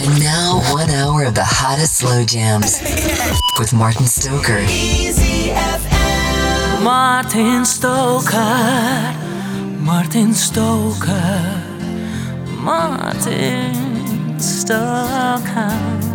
And now, one hour of the hottest slow jams with Martin Stoker. Easy FM. Martin Stoker, Martin Stoker, Martin Stoker.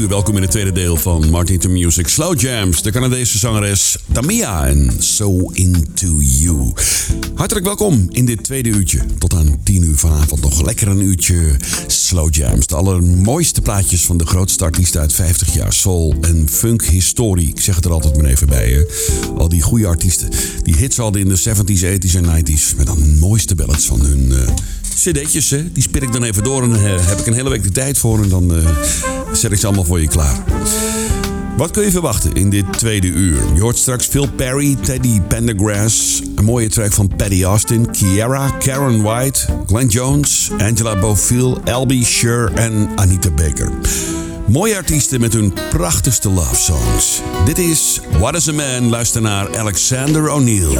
Welkom in het tweede deel van Martin to Music Slow Jams. De Canadese zangeres Tamia en So Into You. Hartelijk welkom in dit tweede uurtje. Tot aan 10 uur vanavond nog lekker een uurtje Slow Jams. De allermooiste plaatjes van de grootste artiesten uit 50 jaar soul en funk historie. Ik zeg het er altijd maar even bij. Hè. Al die goede artiesten. Die hits hadden in de 70s, 80s en 90s. Met dan mooiste ballads van hun... Uh, cd'tjes, hè? die spit ik dan even door en uh, heb ik een hele week de tijd voor en dan uh, zet ik ze allemaal voor je klaar. Wat kun je verwachten in dit tweede uur? Je hoort straks Phil Perry, Teddy Pendergrass, een mooie track van Paddy Austin, Kiara, Karen White, Glenn Jones, Angela Bofill, Albie Sher en Anita Baker. Mooie artiesten met hun prachtigste love songs. Dit is What is a Man? Luister naar Alexander O'Neill.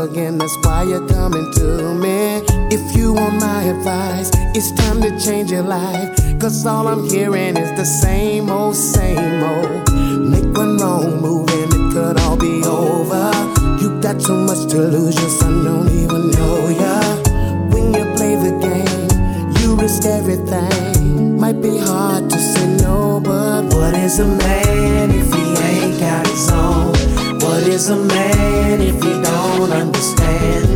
Again, that's why you're coming to me. If you want my advice, it's time to change your life. Cause all I'm hearing is the same old, same old. Make one wrong move and it could all be over. You got too much to lose, your son don't even know ya. When you play the game, you risk everything. Might be hard to say no, but what is a man if he ain't got is a man if he don't understand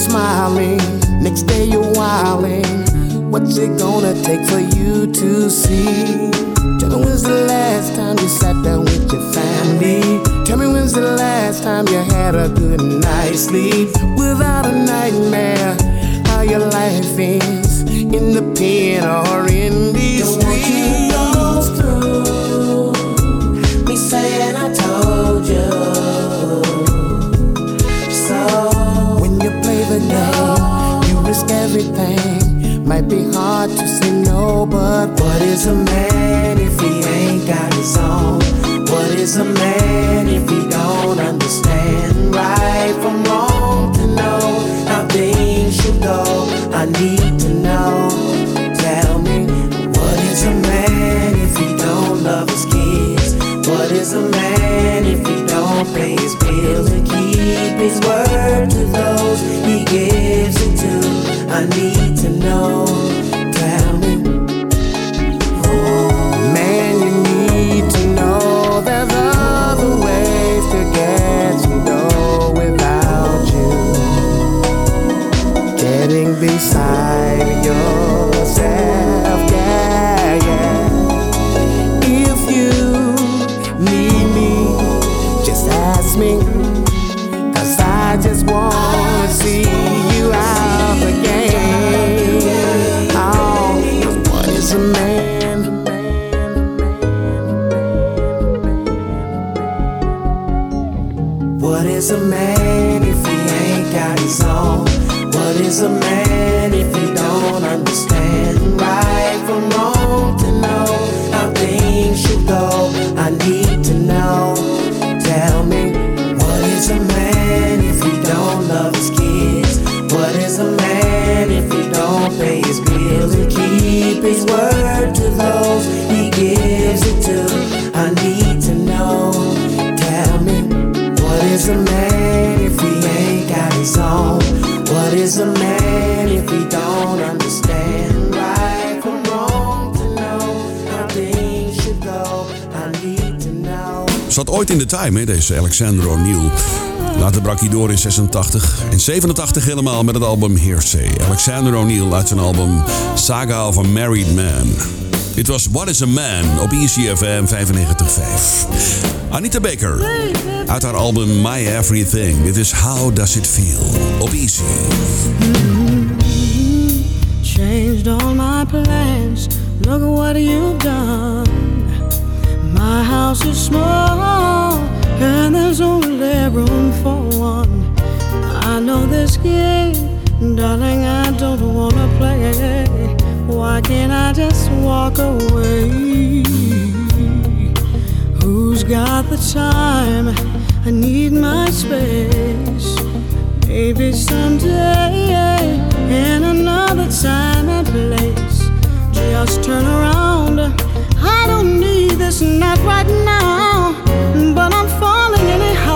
smiling, next day you're wilding. What's it gonna take for you to see? Tell me when's the last time you sat down with your family? Tell me when's the last time you had a good night's sleep without a nightmare? How your life is in the pen or in What Zat ooit in de time, hè, deze Alexander O'Neill. Later brak hij door in 86. In 87 helemaal met het album Hearsay. Alexander O'Neill uit zijn album Saga of a Married Man. Dit was What is a Man op ECFM 95.5. Anita Baker uit haar album My Everything. Dit is How Does It Feel op Easy. changed all my plans. Look what you've done. My house is small, and there's only room for one. I know this game, darling. I don't wanna play. Why can't I just walk away? Who's got the time? I need my space. Maybe someday, in another time and place, just turn around. I don't need this, not right now, but I'm falling anyhow.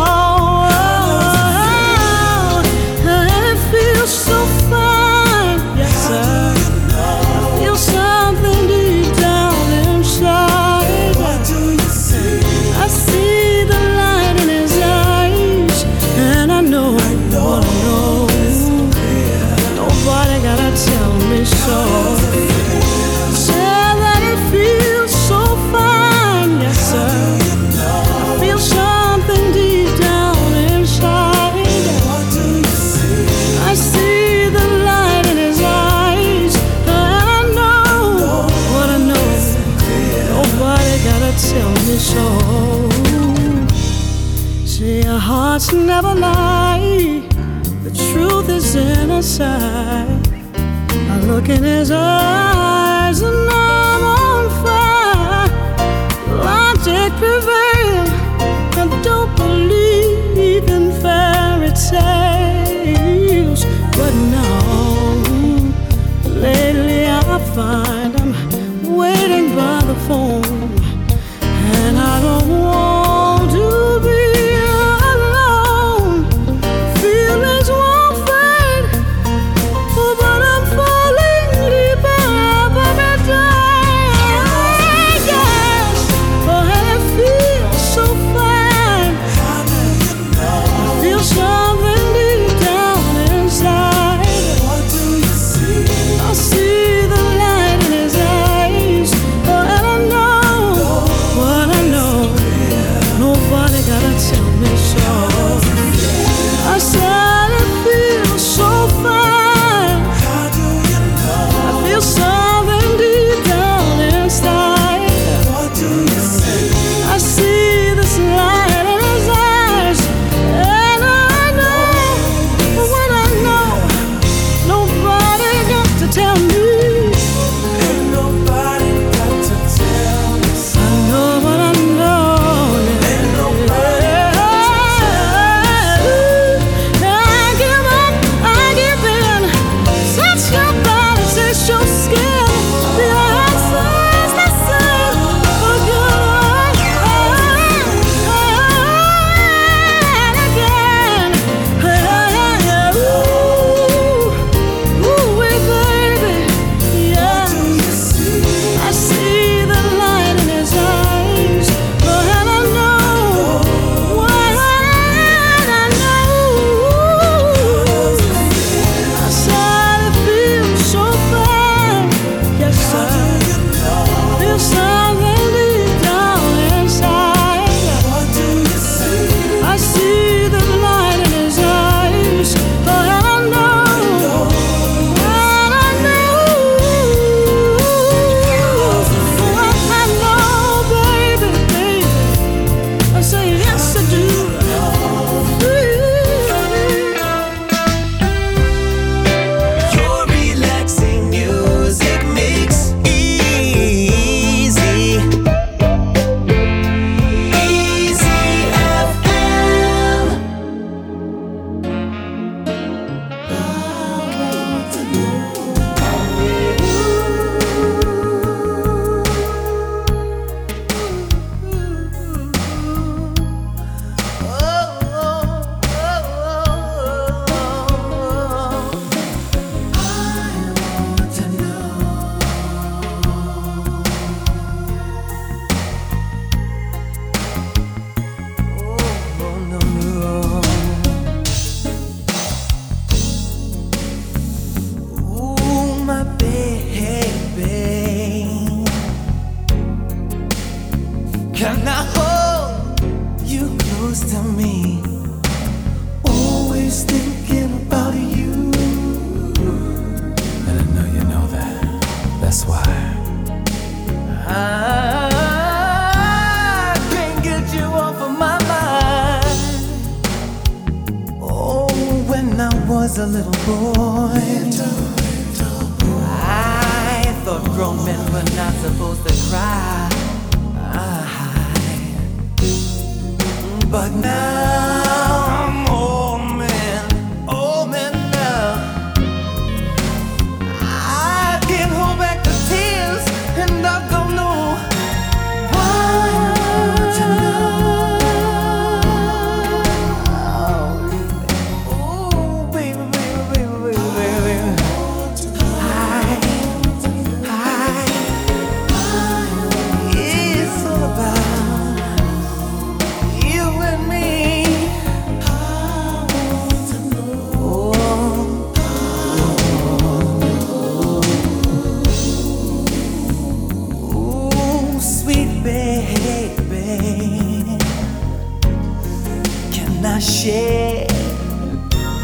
I share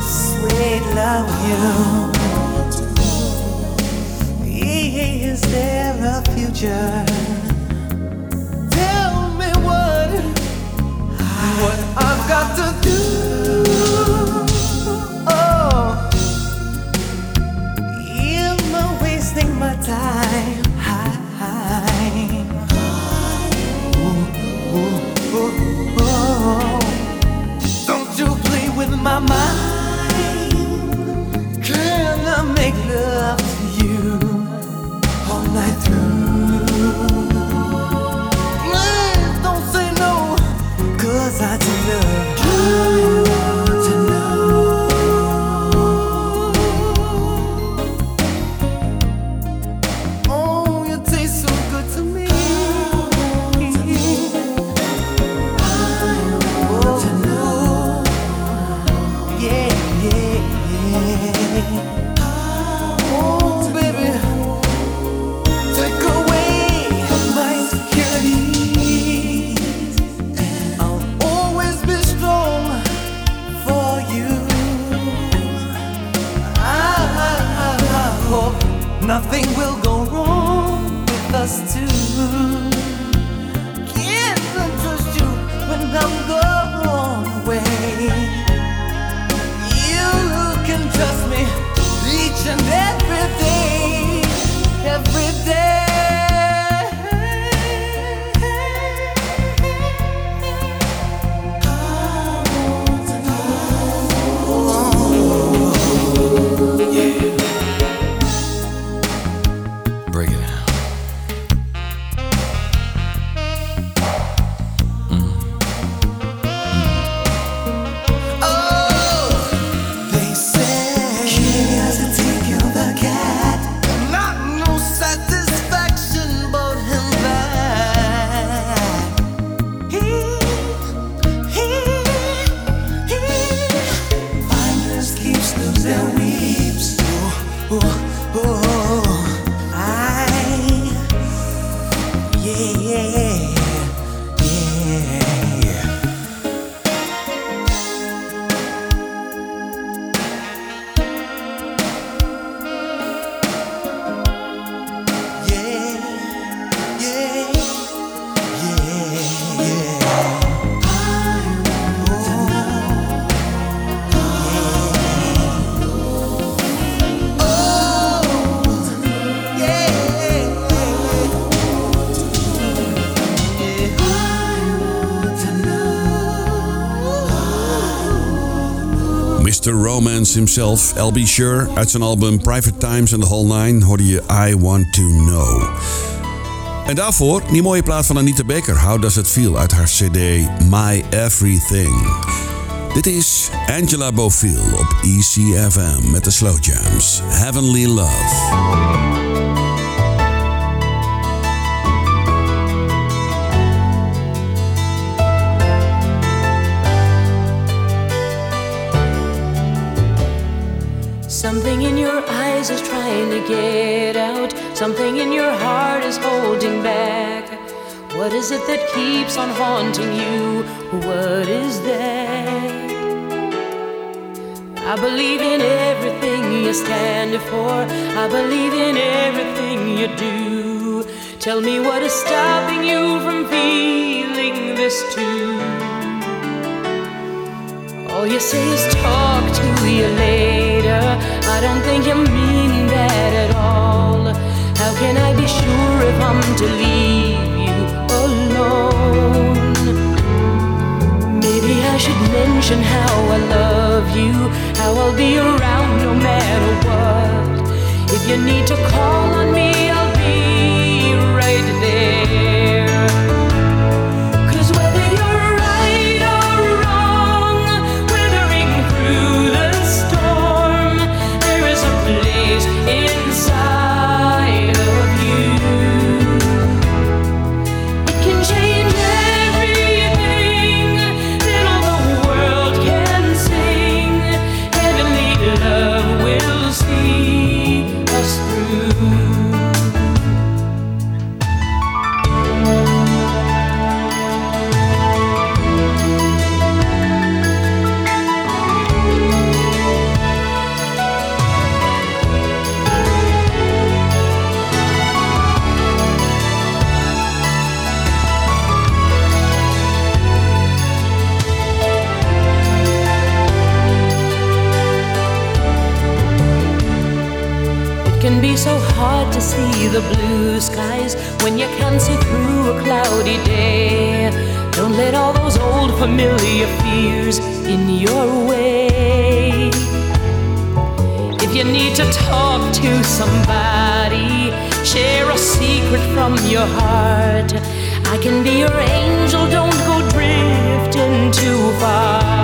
sweet love with you? Is there a future? Tell me what what I've got to do. Oh, am I wasting my time? my mind. Can I make love? Himself, LB Sure, uit zijn album Private Times and the Whole Nine hoorde je I Want To Know. En daarvoor die mooie plaat van Anita Baker, How Does It Feel, uit haar cd My Everything. Dit is Angela Bofill op ECFM met de Slow Jams, Heavenly Love. Something in your heart is holding back. What is it that keeps on haunting you? What is that? I believe in everything you stand for. I believe in everything you do. Tell me what is stopping you from feeling this too. All you say is talk to you later. I don't think you mean that at all. How can I be sure if I'm to leave you alone? Maybe I should mention how I love you, how I'll be around no matter what. If you need to call on me, hard to see the blue skies when you can't see through a cloudy day. Don't let all those old familiar fears in your way. If you need to talk to somebody, share a secret from your heart. I can be your angel, don't go drifting too far.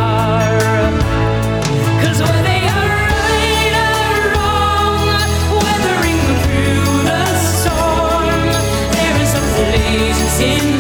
Place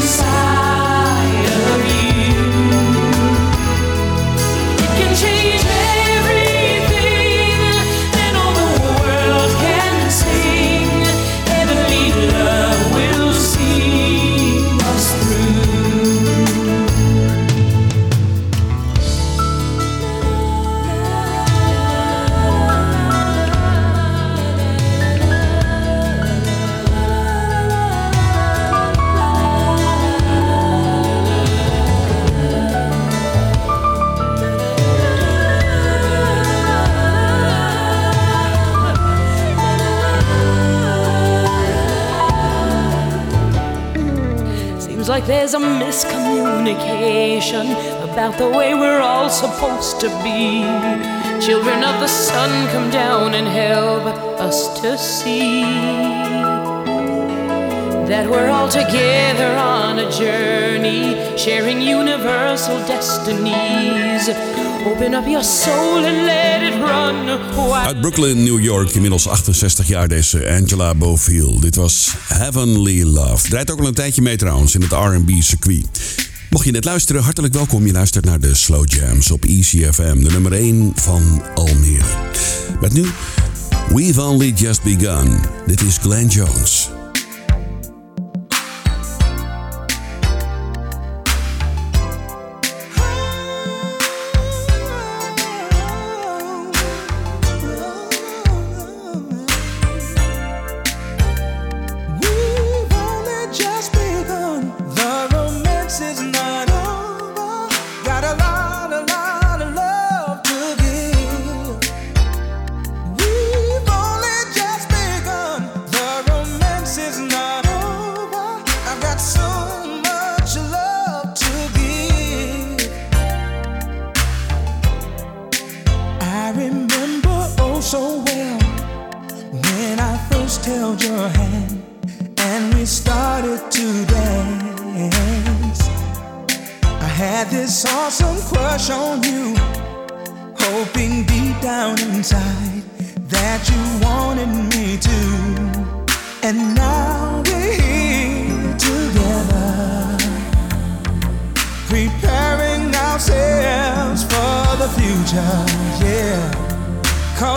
there's a miscommunication about the way we're all supposed to be. Children of the sun, come down and help us to see that we're all together on a journey, sharing universal destinies. Open up your soul and let it run. Uit Brooklyn, New York, inmiddels 68 jaar deze Angela Beaufield. Dit was Heavenly Love. Draait ook al een tijdje mee trouwens in het R&B circuit. Mocht je net luisteren, hartelijk welkom. Je luistert naar de Slow Jams op ECFM, de nummer 1 van Almere. Met nu, We've Only Just Begun. Dit is Glenn Jones.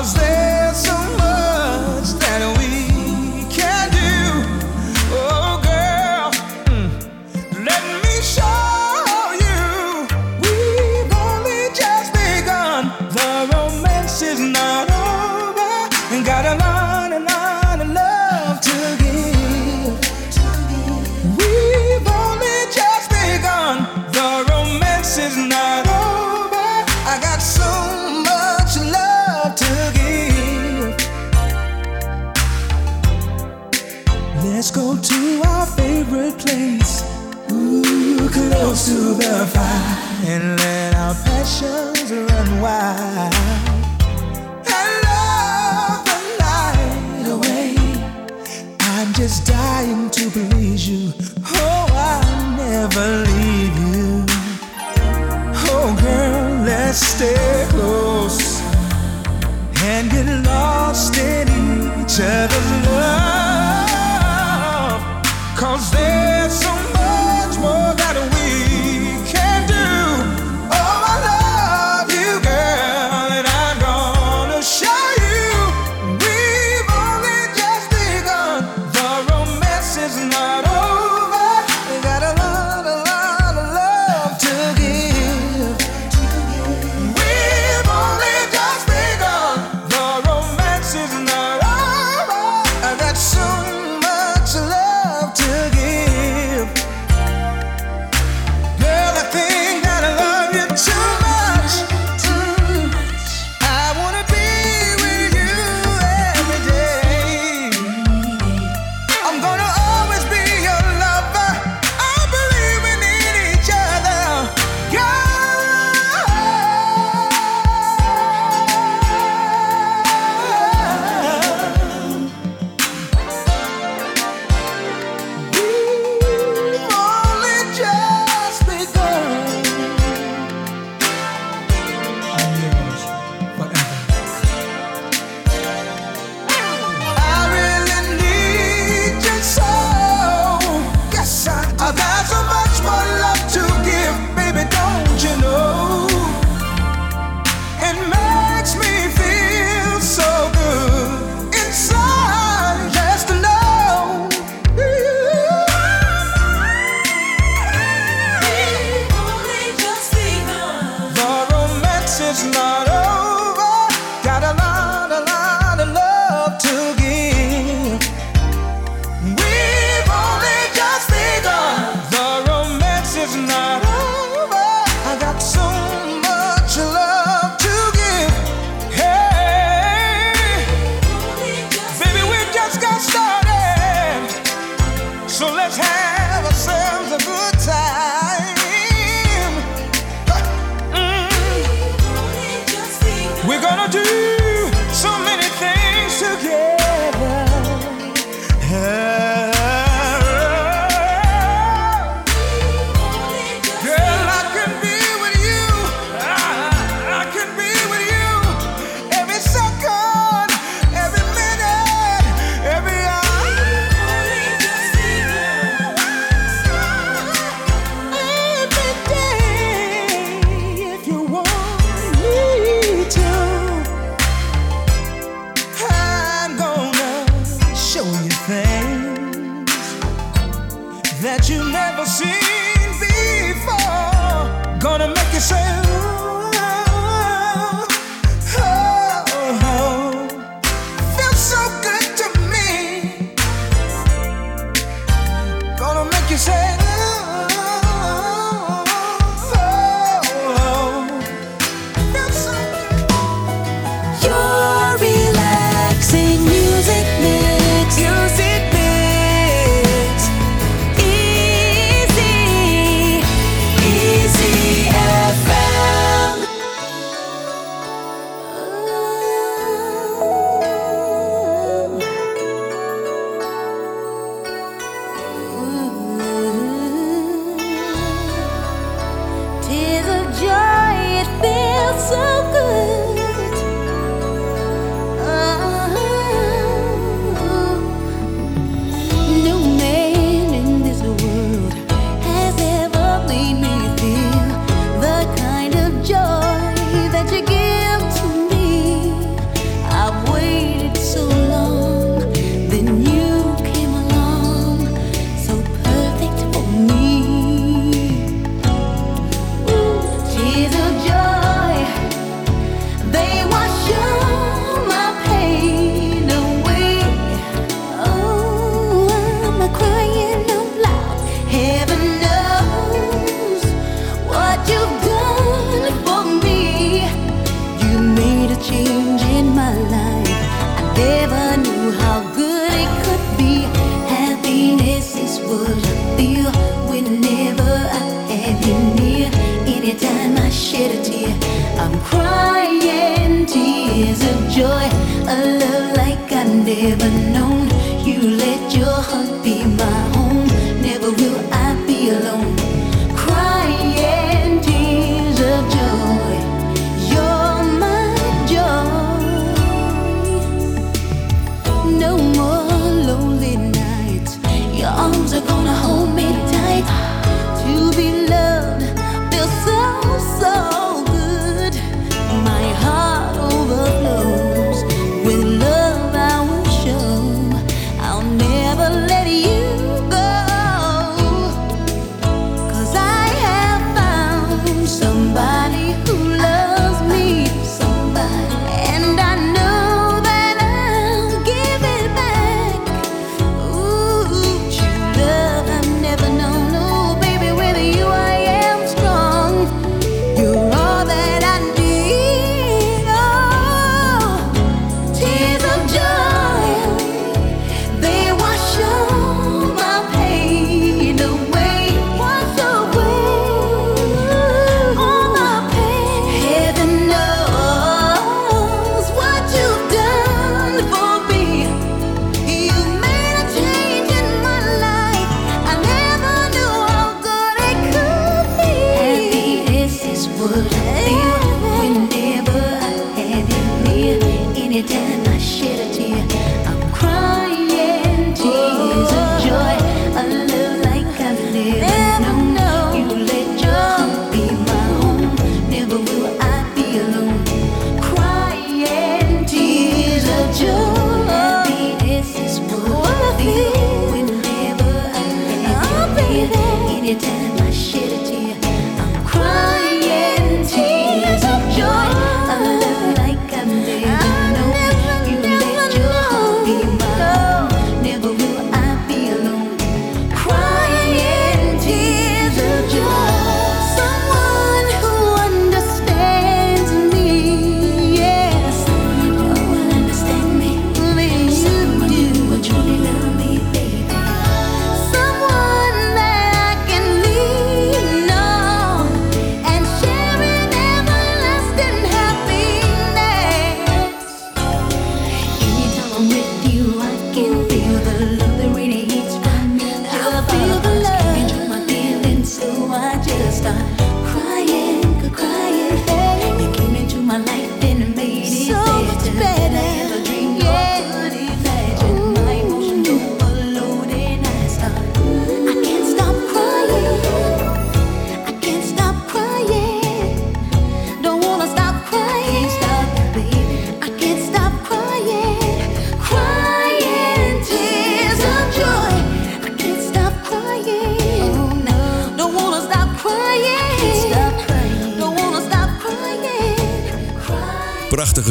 Stay.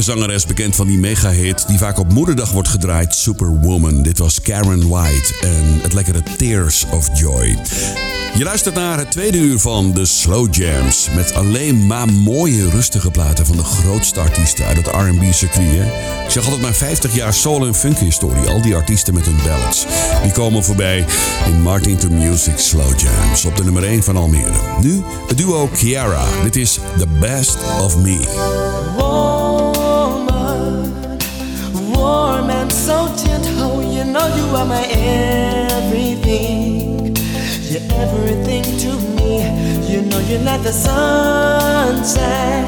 Zangeres, bekend van die mega-hit die vaak op moederdag wordt gedraaid, Superwoman. Dit was Karen White en het lekkere Tears of Joy. Je luistert naar het tweede uur van de Slow Jams. Met alleen maar mooie, rustige platen van de grootste artiesten uit het RB-circuit. Ik zeg altijd maar 50 jaar soul- en funk-historie. Al die artiesten met hun ballads. Die komen voorbij in Martin to Music Slow Jams. Op de nummer 1 van Almere. Nu het duo Kiara. Dit is The Best of Me. So gentle, you know you are my everything. You're everything to me. You know you're like the sunshine.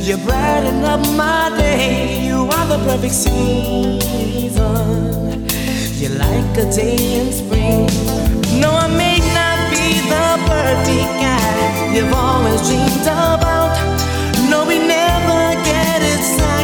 You brighten up my day. You are the perfect season. You're like a day in spring. No, I may not be the perfect guy you've always dreamed about. No, we never get exactly what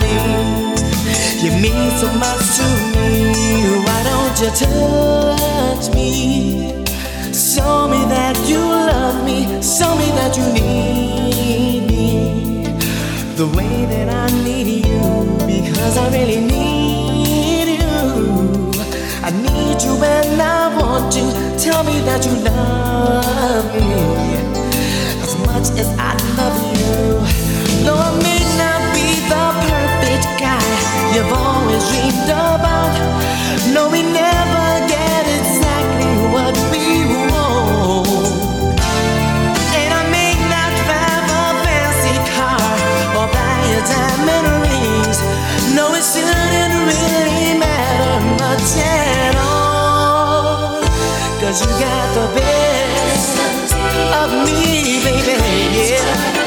me, baby. Yeah. I promise you the best of me. And all the love can bring. You got the best of me. Yeah. I promise you the best of me. You mean so much to me. Why don't you touch me? Show me that you love me. Show me that you need me. The way that I need you. Because I really need you. I need you and I want you. Tell me that you love me as much as I love you. Though I may not be the perfect guy you've dreamed about. No, we never get exactly what we want. And I may not have a fancy car or buy a diamond rings. No, it shouldn't really matter much at all. Cause you got the best of me, baby. Yeah.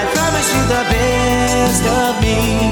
I promise you the best of me.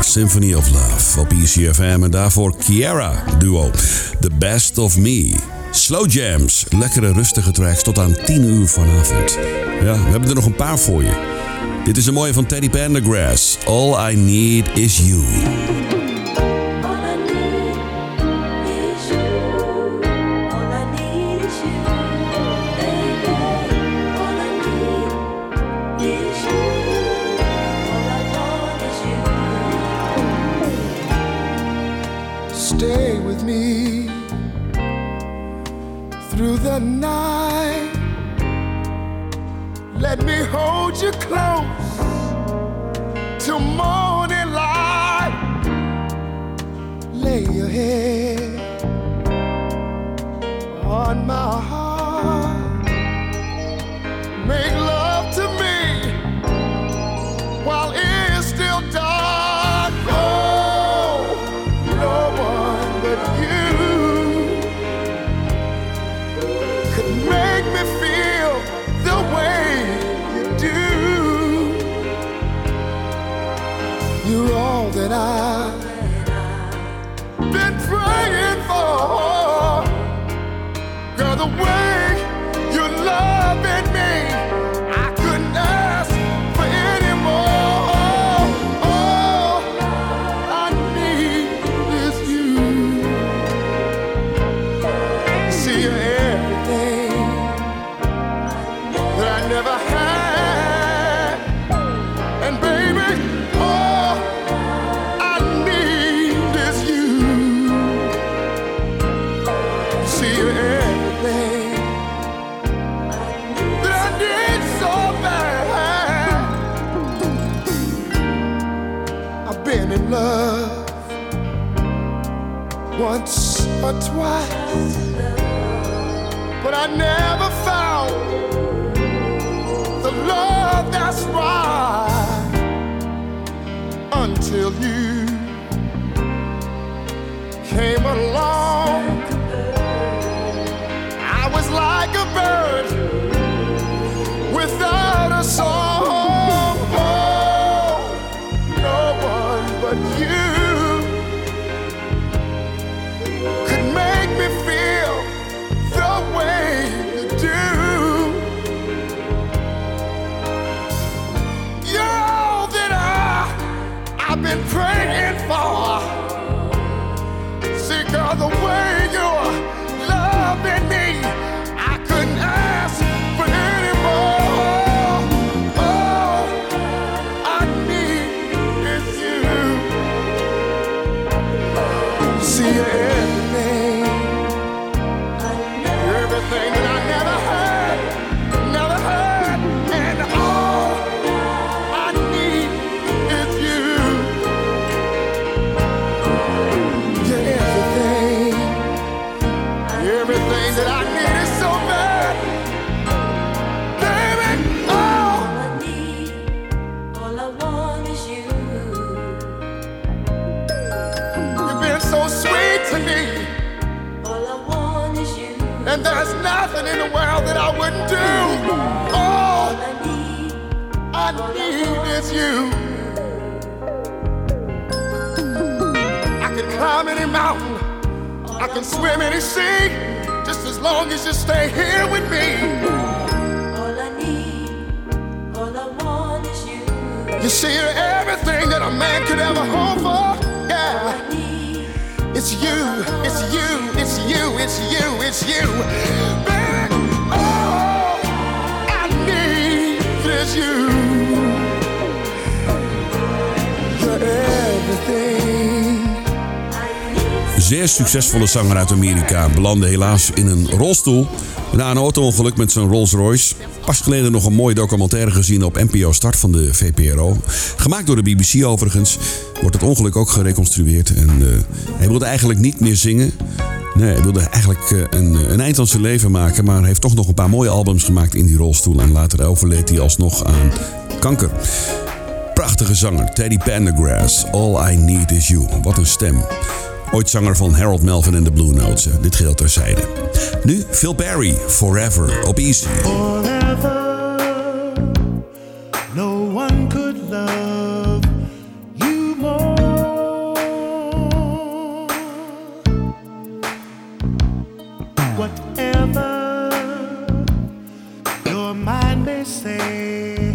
Symphony of Love op ECFM. En daarvoor Kiera duo. The Best of Me. Slow Jams, lekkere rustige tracks tot aan 10 uur vanavond. Ja, we hebben er nog een paar voor je. Dit is een mooie van Teddy Pendergrass. All I Need Is You. Can swim any sea, just as long as you stay here with me. All I need, all I want is you. You see, you're everything that a man could ever hope for. Yeah. It's you, it's you, it's you, it's you, it's you. Baby, all I need is you. You're everything. Zeer succesvolle zanger uit Amerika belandde helaas in een rolstoel na een auto-ongeluk met zijn Rolls Royce. Pas geleden nog een mooie documentaire gezien op NPO Start van de VPRO. Gemaakt door de BBC overigens. Wordt het ongeluk ook gereconstrueerd. En eh, hij wilde eigenlijk niet meer zingen. Nee, hij wilde eigenlijk eh, een, een eind aan zijn leven maken. Maar heeft toch nog een paar mooie albums gemaakt in die rolstoel. En later overleed hij alsnog aan kanker. Prachtige zanger, Teddy Pendergrass. All I Need Is You. Wat een stem. Ooit zanger van Harold Melvin en de Blue Notes. Dit geheel terzijde. Nu Phil Perry, Forever, op Easy. Forever. Whatever your mind may say,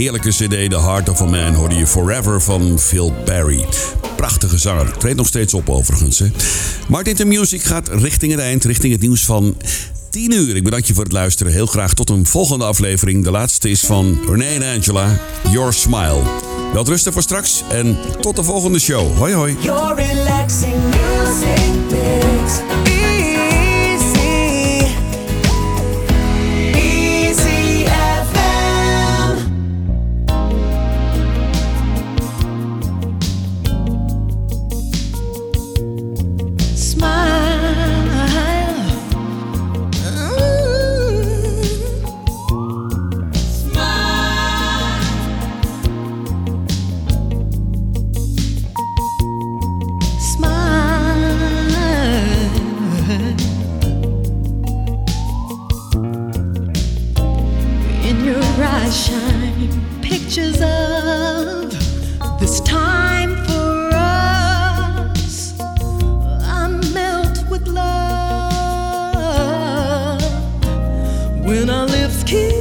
heerlijke cd The Heart of a Man hoorde je Forever van Phil Perry. Prachtige zanger. Treedt nog steeds op overigens. Hè. Martin to Music gaat richting het eind, richting het nieuws van 10 uur. Ik bedank je voor het luisteren. Heel graag tot een volgende aflevering. De laatste is van Renee en Angela, Your Smile. Wel rusten voor straks en tot de volgende show. Hoi hoi. When our lips kiss.